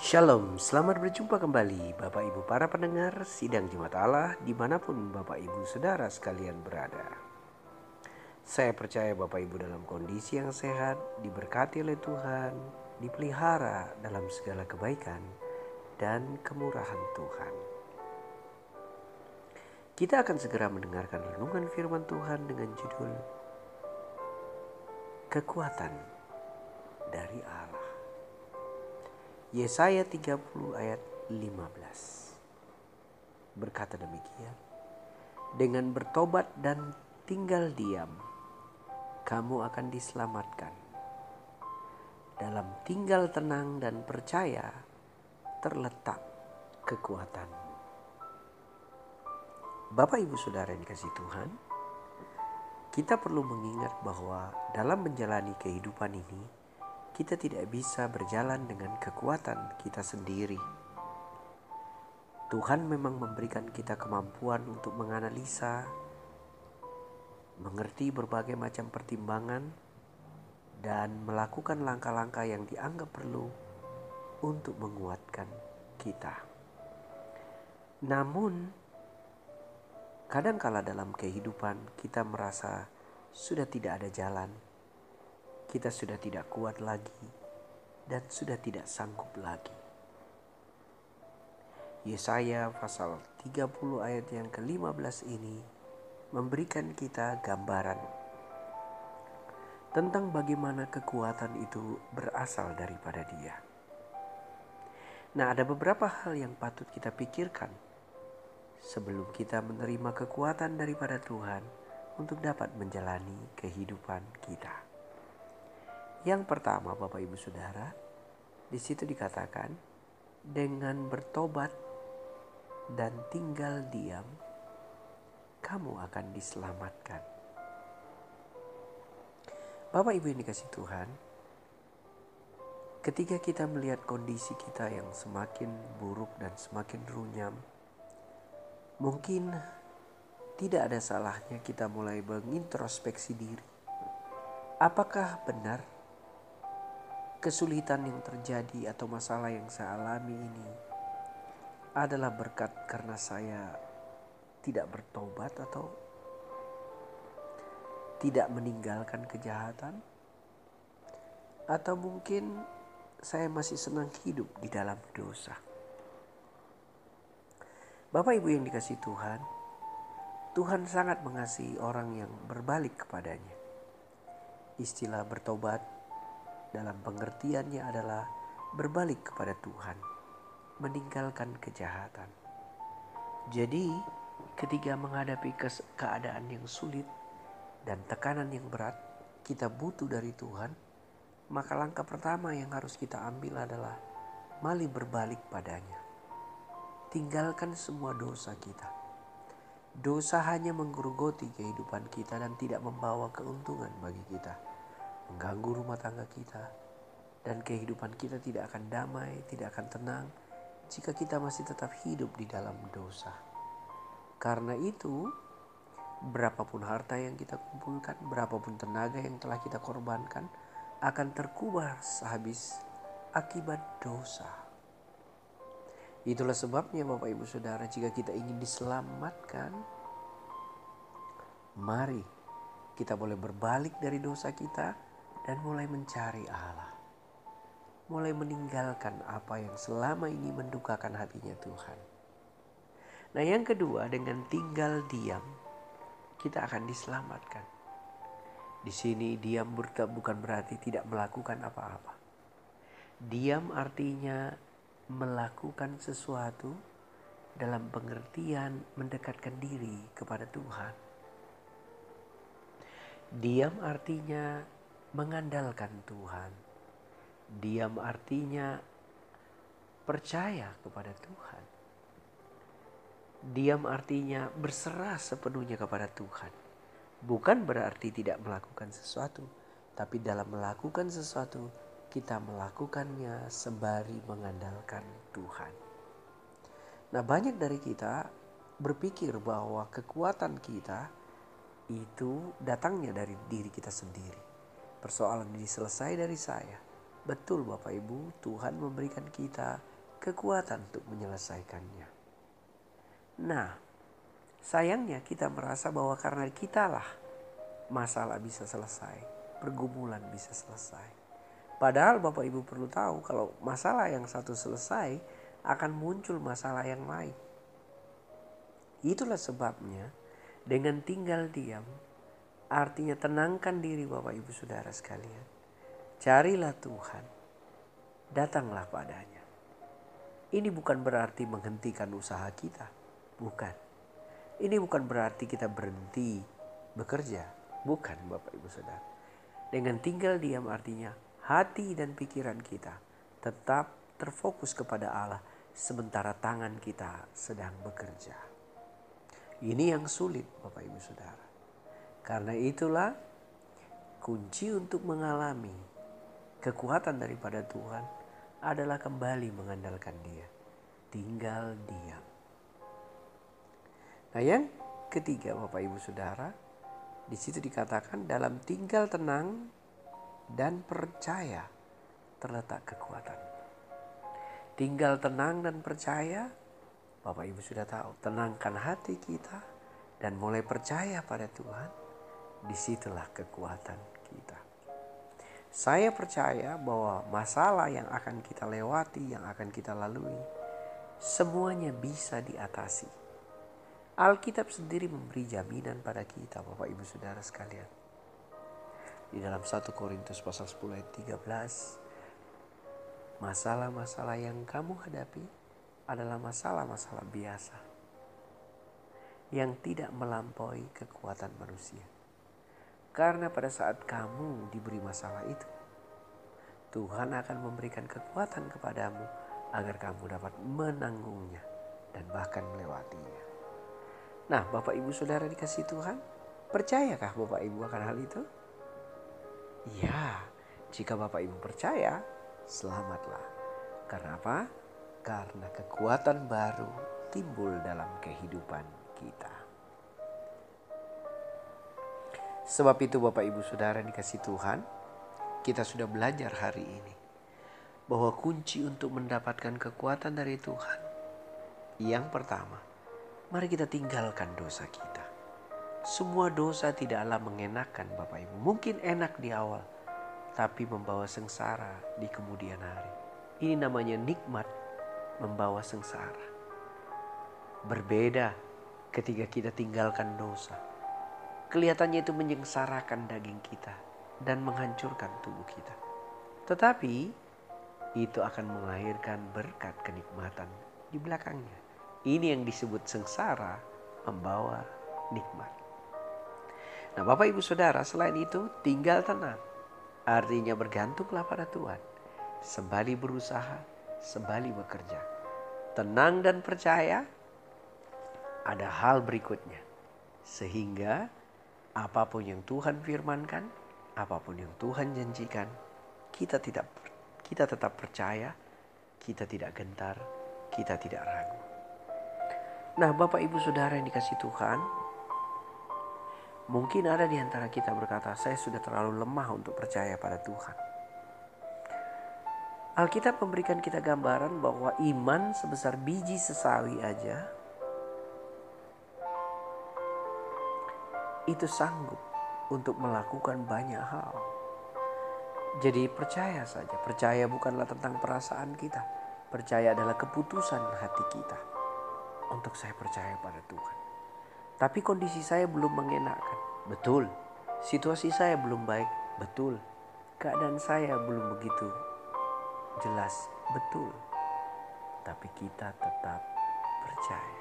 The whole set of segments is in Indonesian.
Shalom, selamat berjumpa kembali Bapak Ibu para pendengar Sidang Jumat Allah di mana pun Bapak Ibu Saudara sekalian berada. Saya percaya Bapak Ibu dalam kondisi yang sehat, diberkati oleh Tuhan, dipelihara dalam segala kebaikan dan kemurahan Tuhan. Kita akan segera mendengarkan renungan firman Tuhan dengan judul Kekuatan dari Allah. Yesaya 30 ayat 15 berkata demikian dengan bertobat dan tinggal diam kamu akan diselamatkan. Dalam tinggal tenang dan percaya terletak kekuatan. Bapak Ibu Saudara yang dikasih Tuhan kita perlu mengingat bahwa dalam menjalani kehidupan ini kita tidak bisa berjalan dengan kekuatan kita sendiri. Tuhan memang memberikan kita kemampuan untuk menganalisa, mengerti berbagai macam pertimbangan, dan melakukan langkah-langkah yang dianggap perlu untuk menguatkan kita. Namun, kadangkala dalam kehidupan kita merasa sudah tidak ada jalan kita sudah tidak kuat lagi dan sudah tidak sanggup lagi. Yesaya pasal 30 ayat yang ke-15 ini memberikan kita gambaran tentang bagaimana kekuatan itu berasal daripada dia. Nah ada beberapa hal yang patut kita pikirkan sebelum kita menerima kekuatan daripada Tuhan untuk dapat menjalani kehidupan kita. Yang pertama Bapak Ibu Saudara, di situ dikatakan dengan bertobat dan tinggal diam, kamu akan diselamatkan. Bapak Ibu yang dikasih Tuhan, ketika kita melihat kondisi kita yang semakin buruk dan semakin runyam, mungkin tidak ada salahnya kita mulai mengintrospeksi diri. Apakah benar kesulitan yang terjadi atau masalah yang saya alami ini adalah berkat karena saya tidak bertobat atau tidak meninggalkan kejahatan atau mungkin saya masih senang hidup di dalam dosa. Bapak Ibu yang dikasih Tuhan, Tuhan sangat mengasihi orang yang berbalik kepadanya. Istilah bertobat dalam pengertiannya adalah berbalik kepada Tuhan, meninggalkan kejahatan. Jadi, ketika menghadapi keadaan yang sulit dan tekanan yang berat, kita butuh dari Tuhan, maka langkah pertama yang harus kita ambil adalah mali berbalik padanya. Tinggalkan semua dosa kita. Dosa hanya menggerogoti kehidupan kita dan tidak membawa keuntungan bagi kita mengganggu rumah tangga kita, dan kehidupan kita tidak akan damai, tidak akan tenang jika kita masih tetap hidup di dalam dosa. Karena itu, berapapun harta yang kita kumpulkan, berapapun tenaga yang telah kita korbankan, akan terkubur sehabis akibat dosa. Itulah sebabnya Bapak Ibu Saudara jika kita ingin diselamatkan, mari kita boleh berbalik dari dosa kita dan mulai mencari Allah. Mulai meninggalkan apa yang selama ini mendukakan hatinya Tuhan. Nah, yang kedua, dengan tinggal diam, kita akan diselamatkan. Di sini diam bukan berarti tidak melakukan apa-apa. Diam artinya melakukan sesuatu dalam pengertian mendekatkan diri kepada Tuhan. Diam artinya mengandalkan Tuhan. Diam artinya percaya kepada Tuhan. Diam artinya berserah sepenuhnya kepada Tuhan. Bukan berarti tidak melakukan sesuatu, tapi dalam melakukan sesuatu kita melakukannya sembari mengandalkan Tuhan. Nah, banyak dari kita berpikir bahwa kekuatan kita itu datangnya dari diri kita sendiri persoalan ini selesai dari saya. Betul Bapak Ibu, Tuhan memberikan kita kekuatan untuk menyelesaikannya. Nah, sayangnya kita merasa bahwa karena kitalah masalah bisa selesai, pergumulan bisa selesai. Padahal Bapak Ibu perlu tahu kalau masalah yang satu selesai akan muncul masalah yang lain. Itulah sebabnya dengan tinggal diam artinya tenangkan diri Bapak Ibu Saudara sekalian. Carilah Tuhan. Datanglah padanya. Ini bukan berarti menghentikan usaha kita. Bukan. Ini bukan berarti kita berhenti bekerja. Bukan Bapak Ibu Saudara. Dengan tinggal diam artinya hati dan pikiran kita tetap terfokus kepada Allah sementara tangan kita sedang bekerja. Ini yang sulit Bapak Ibu Saudara. Karena itulah kunci untuk mengalami kekuatan daripada Tuhan adalah kembali mengandalkan Dia. Tinggal diam. Nah, yang ketiga Bapak Ibu Saudara, di situ dikatakan dalam tinggal tenang dan percaya terletak kekuatan. Tinggal tenang dan percaya, Bapak Ibu sudah tahu, tenangkan hati kita dan mulai percaya pada Tuhan, di situlah kekuatan kita. Saya percaya bahwa masalah yang akan kita lewati, yang akan kita lalui, semuanya bisa diatasi. Alkitab sendiri memberi jaminan pada kita, Bapak Ibu Saudara sekalian di dalam 1 Korintus pasal 10 ayat 13 masalah-masalah yang kamu hadapi adalah masalah-masalah biasa yang tidak melampaui kekuatan manusia. Karena pada saat kamu diberi masalah itu, Tuhan akan memberikan kekuatan kepadamu agar kamu dapat menanggungnya dan bahkan melewatinya. Nah, Bapak Ibu Saudara dikasih Tuhan, percayakah Bapak Ibu akan hal itu? Ya, jika Bapak Ibu percaya, selamatlah. Karena apa? Karena kekuatan baru timbul dalam kehidupan kita. Sebab itu Bapak Ibu Saudara dikasih Tuhan, kita sudah belajar hari ini bahwa kunci untuk mendapatkan kekuatan dari Tuhan yang pertama, mari kita tinggalkan dosa kita. Semua dosa tidaklah mengenakan Bapak Ibu. Mungkin enak di awal, tapi membawa sengsara di kemudian hari. Ini namanya nikmat membawa sengsara. Berbeda ketika kita tinggalkan dosa. Kelihatannya itu menyengsarakan daging kita dan menghancurkan tubuh kita. Tetapi itu akan melahirkan berkat kenikmatan di belakangnya. Ini yang disebut sengsara membawa nikmat. Nah Bapak Ibu Saudara selain itu tinggal tenang. Artinya bergantunglah pada Tuhan. Sembali berusaha, sembali bekerja. Tenang dan percaya ada hal berikutnya. Sehingga apa pun yang Tuhan firmankan, apa pun yang Tuhan janjikan, kita tidak kita tetap percaya, kita tidak gentar, kita tidak ragu. Nah, Bapak Ibu Saudara yang dikasih Tuhan, Mungkin ada di antara kita berkata, "Saya sudah terlalu lemah untuk percaya pada Tuhan." Alkitab memberikan kita gambaran bahwa iman sebesar biji sesawi aja itu sanggup untuk melakukan banyak hal. Jadi percaya saja, percaya bukanlah tentang perasaan kita. Percaya adalah keputusan hati kita untuk saya percaya pada Tuhan. Tapi kondisi saya belum mengenakan. Betul. Situasi saya belum baik. Betul. Keadaan saya belum begitu jelas. Betul. Tapi kita tetap percaya.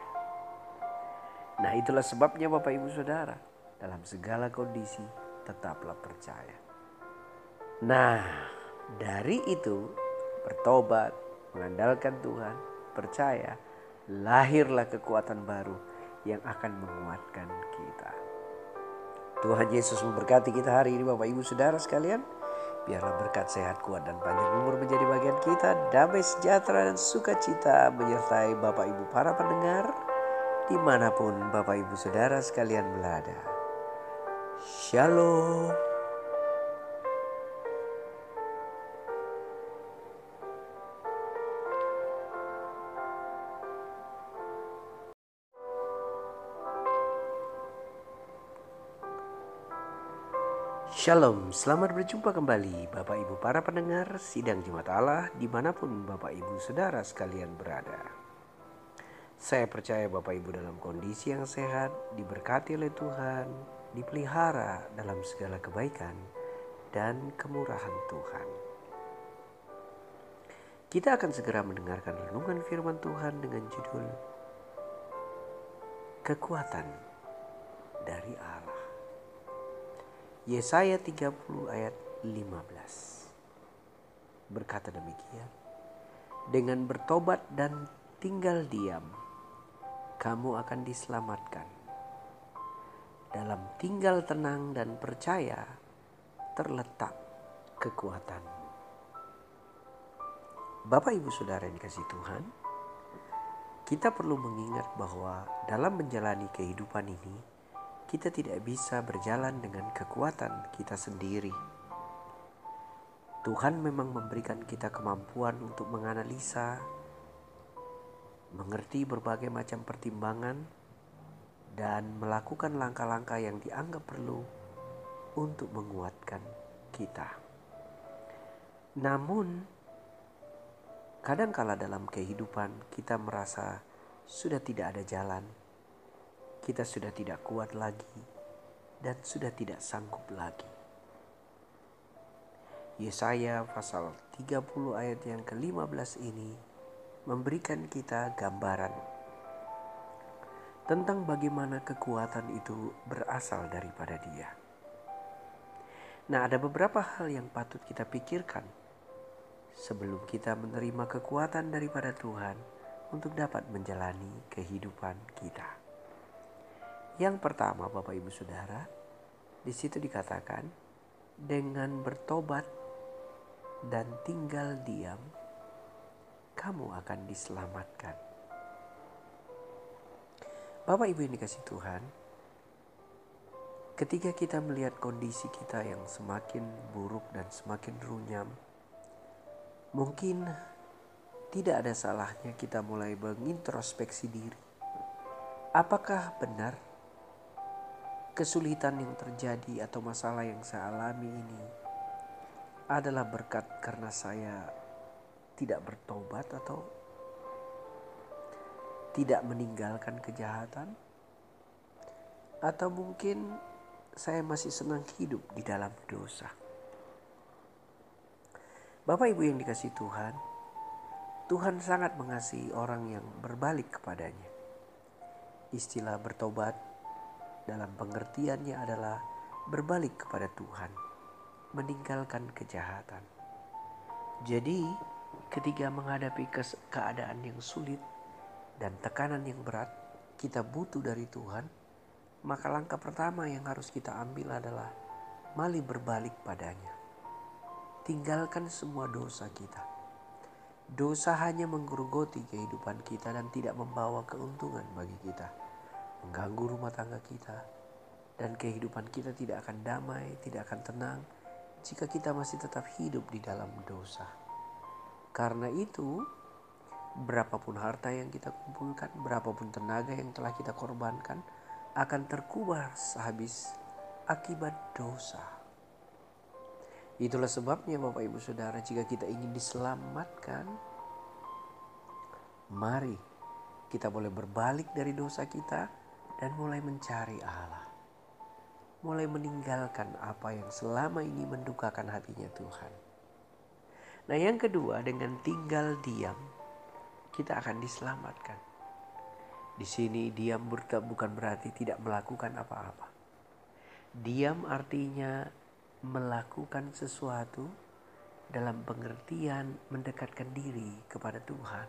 Nah itulah sebabnya Bapak Ibu Saudara. Dalam segala kondisi tetaplah percaya. Nah dari itu bertobat, mengandalkan Tuhan, percaya, lahirlah kekuatan baru yang akan menguatkan kita. Tuhan Yesus memberkati kita hari ini Bapak Ibu Saudara sekalian. Biarlah berkat sehat kuat dan panjang umur menjadi bagian kita. Damai sejahtera dan sukacita menyertai Bapak Ibu para pendengar. Di mana pun Bapak Ibu Saudara sekalian berada. Shalom. Shalom, selamat berjumpa kembali Bapak Ibu para pendengar Sidang Jumat Allah di mana pun Bapak Ibu Saudara sekalian berada. Saya percaya Bapak Ibu dalam kondisi yang sehat, diberkati oleh Tuhan, dipelihara dalam segala kebaikan dan kemurahan Tuhan. Kita akan segera mendengarkan renungan firman Tuhan dengan judul Kekuatan dari Allah. Yesaya 30 ayat 15 berkata demikian dengan bertobat dan tinggal diam kamu akan diselamatkan dalam tinggal tenang dan percaya terletak kekuatan Bapak Ibu Saudara yang dikasih Tuhan kita perlu mengingat bahwa dalam menjalani kehidupan ini kita tidak bisa berjalan dengan kekuatan kita sendiri. Tuhan memang memberikan kita kemampuan untuk menganalisa, mengerti berbagai macam pertimbangan, dan melakukan langkah-langkah yang dianggap perlu untuk menguatkan kita. Namun, kadangkala dalam kehidupan kita merasa sudah tidak ada jalan kita sudah tidak kuat lagi dan sudah tidak sanggup lagi. Yesaya pasal 30 ayat yang ke-15 ini memberikan kita gambaran tentang bagaimana kekuatan itu berasal daripada Dia. Nah, ada beberapa hal yang patut kita pikirkan sebelum kita menerima kekuatan daripada Tuhan untuk dapat menjalani kehidupan kita. Yang pertama Bapak Ibu Saudara, di situ dikatakan dengan bertobat dan tinggal diam, kamu akan diselamatkan. Bapak Ibu yang dikasih Tuhan, ketika kita melihat kondisi kita yang semakin buruk dan semakin runyam, mungkin tidak ada salahnya kita mulai mengintrospeksi diri. Apakah benar kesulitan yang terjadi atau masalah yang saya alami ini adalah berkat karena saya tidak bertobat atau tidak meninggalkan kejahatan atau mungkin saya masih senang hidup di dalam dosa. Bapak Ibu yang dikasih Tuhan, Tuhan sangat mengasihi orang yang berbalik kepadanya. Istilah bertobat dalam pengertiannya adalah berbalik kepada Tuhan, meninggalkan kejahatan. Jadi, ketika menghadapi keadaan yang sulit dan tekanan yang berat, kita butuh dari Tuhan, maka langkah pertama yang harus kita ambil adalah mali berbalik padanya. Tinggalkan semua dosa kita. Dosa hanya menggerogoti kehidupan kita dan tidak membawa keuntungan bagi kita mengganggu rumah tangga kita, dan kehidupan kita tidak akan damai, tidak akan tenang jika kita masih tetap hidup di dalam dosa. Karena itu, berapapun harta yang kita kumpulkan, berapapun tenaga yang telah kita korbankan, akan terkubur sehabis akibat dosa. Itulah sebabnya Bapak Ibu Saudara jika kita ingin diselamatkan, mari kita boleh berbalik dari dosa kita dan mulai mencari Allah. Mulai meninggalkan apa yang selama ini mendukakan hatinya Tuhan. Nah, yang kedua, dengan tinggal diam, kita akan diselamatkan. Di sini diam bukan berarti tidak melakukan apa-apa. Diam artinya melakukan sesuatu dalam pengertian mendekatkan diri kepada Tuhan.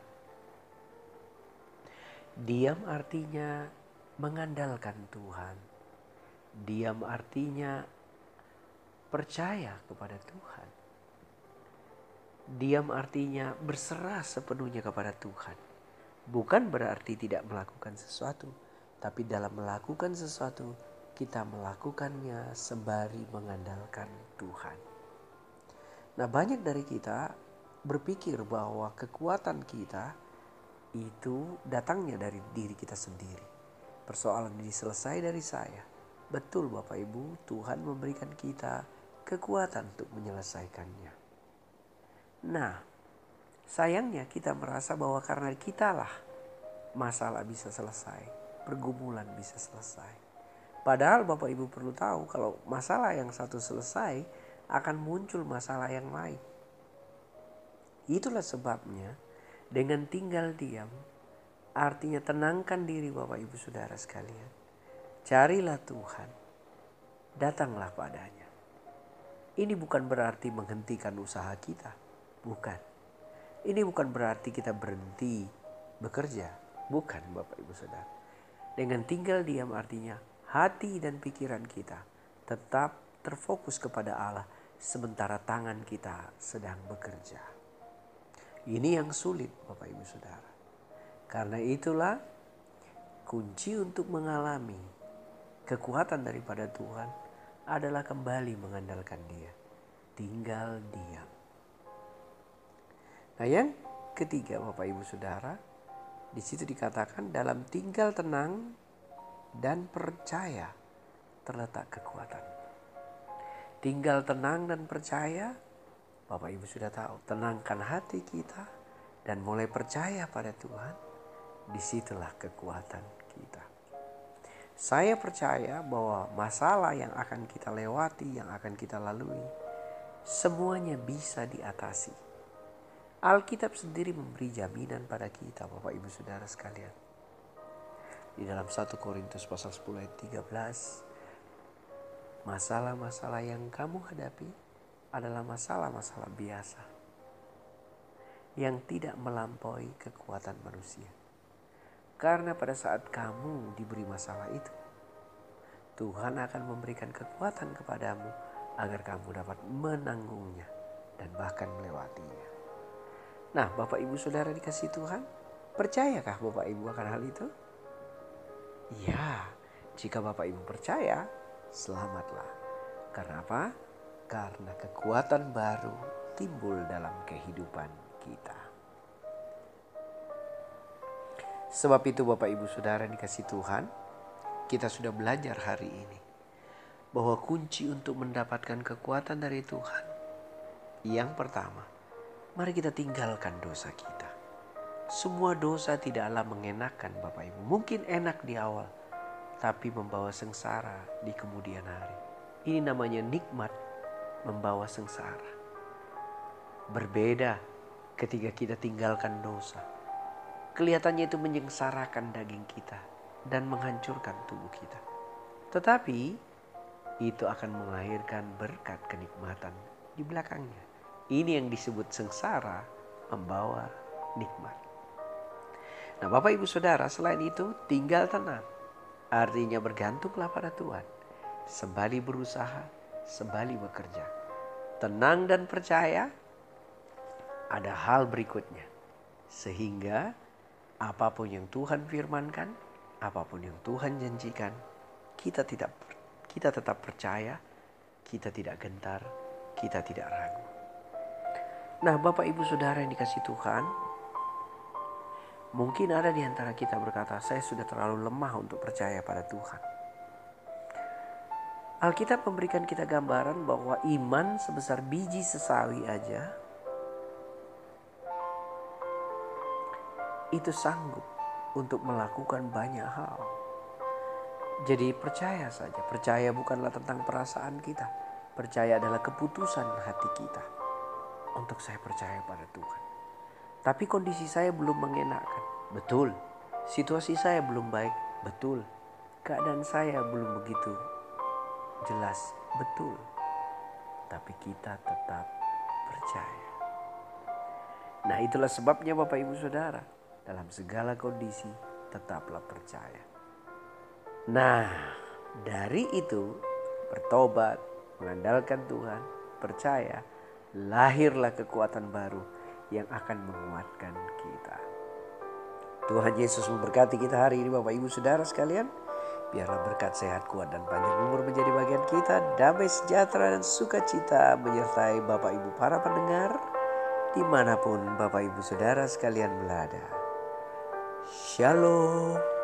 Diam artinya mengandalkan Tuhan. Diam artinya percaya kepada Tuhan. Diam artinya berserah sepenuhnya kepada Tuhan. Bukan berarti tidak melakukan sesuatu, tapi dalam melakukan sesuatu kita melakukannya sembari mengandalkan Tuhan. Nah, banyak dari kita berpikir bahwa kekuatan kita itu datangnya dari diri kita sendiri persoalan ini selesai dari saya. Betul Bapak Ibu, Tuhan memberikan kita kekuatan untuk menyelesaikannya. Nah, sayangnya kita merasa bahwa karena kitalah masalah bisa selesai, pergumulan bisa selesai. Padahal Bapak Ibu perlu tahu kalau masalah yang satu selesai akan muncul masalah yang lain. Itulah sebabnya dengan tinggal diam artinya tenangkan diri Bapak Ibu Saudara sekalian. Carilah Tuhan. Datanglah padanya. Ini bukan berarti menghentikan usaha kita. Bukan. Ini bukan berarti kita berhenti bekerja. Bukan Bapak Ibu Saudara. Dengan tinggal diam artinya hati dan pikiran kita tetap terfokus kepada Allah sementara tangan kita sedang bekerja. Ini yang sulit Bapak Ibu Saudara. Karena itulah kunci untuk mengalami kekuatan daripada Tuhan adalah kembali mengandalkan Dia. Tinggal diam. Nah, yang ketiga Bapak Ibu Saudara, di situ dikatakan dalam tinggal tenang dan percaya terletak kekuatan. Tinggal tenang dan percaya, Bapak Ibu sudah tahu, tenangkan hati kita dan mulai percaya pada Tuhan, di situlah kekuatan kita. Saya percaya bahwa masalah yang akan kita lewati, yang akan kita lalui, semuanya bisa diatasi. Alkitab sendiri memberi jaminan pada kita, Bapak Ibu Saudara sekalian. Di dalam 1 Korintus pasal 10 ayat 13, Masalah-masalah yang kamu hadapi adalah masalah-masalah biasa yang tidak melampaui kekuatan manusia. Karena pada saat kamu diberi masalah itu, Tuhan akan memberikan kekuatan kepadamu agar kamu dapat menanggungnya dan bahkan melewatinya. Nah, Bapak Ibu Saudara dikasih Tuhan, percayakah Bapak Ibu akan hal itu? Ya, jika Bapak Ibu percaya, selamatlah. Karena apa? Karena kekuatan baru timbul dalam kehidupan kita. Sebab itu Bapak Ibu Saudara dikasih Tuhan, kita sudah belajar hari ini bahwa kunci untuk mendapatkan kekuatan dari Tuhan yang pertama, mari kita tinggalkan dosa kita. Semua dosa tidaklah mengenakan Bapak Ibu. Mungkin enak di awal, tapi membawa sengsara di kemudian hari. Ini namanya nikmat membawa sengsara. Berbeda ketika kita tinggalkan dosa. Kelihatannya itu menyengsarakan daging kita dan menghancurkan tubuh kita. Tetapi itu akan melahirkan berkat kenikmatan di belakangnya. Ini yang disebut sengsara membawa nikmat. Nah, Bapak Ibu Saudara, selain itu tinggal tenang Artinya bergantunglah pada Tuhan. Sembali berusaha, sembali bekerja. Tenang dan percaya ada hal berikutnya. Sehingga apa pun yang Tuhan firmankan, apa pun yang Tuhan janjikan, kita tidak kita tetap percaya, kita tidak gentar, kita tidak ragu. Nah, Bapak Ibu Saudara yang dikasih Tuhan, Mungkin ada di antara kita berkata, "Saya sudah terlalu lemah untuk percaya pada Tuhan." Alkitab memberikan kita gambaran bahwa iman sebesar biji sesawi aja itu sanggup untuk melakukan banyak hal. Jadi percaya saja, percaya bukanlah tentang perasaan kita. Percaya adalah keputusan hati kita untuk saya percaya pada Tuhan. Tapi kondisi saya belum mengenakan. Betul. Situasi saya belum baik. Betul. Keadaan saya belum begitu jelas. Betul. Tapi kita tetap percaya. Nah itulah sebabnya Bapak Ibu Saudara. Dalam segala kondisi tetaplah percaya. Nah dari itu bertobat, mengandalkan Tuhan, percaya, lahirlah kekuatan baru yang akan menguatkan kita. Tuhan Yesus memberkati kita hari ini Bapak Ibu Saudara sekalian. Biarlah berkat sehat kuat dan panjang umur menjadi bagian kita. Damai sejahtera dan sukacita menyertai Bapak Ibu para pendengar. Di mana pun Bapak Ibu Saudara sekalian berada. Shalom.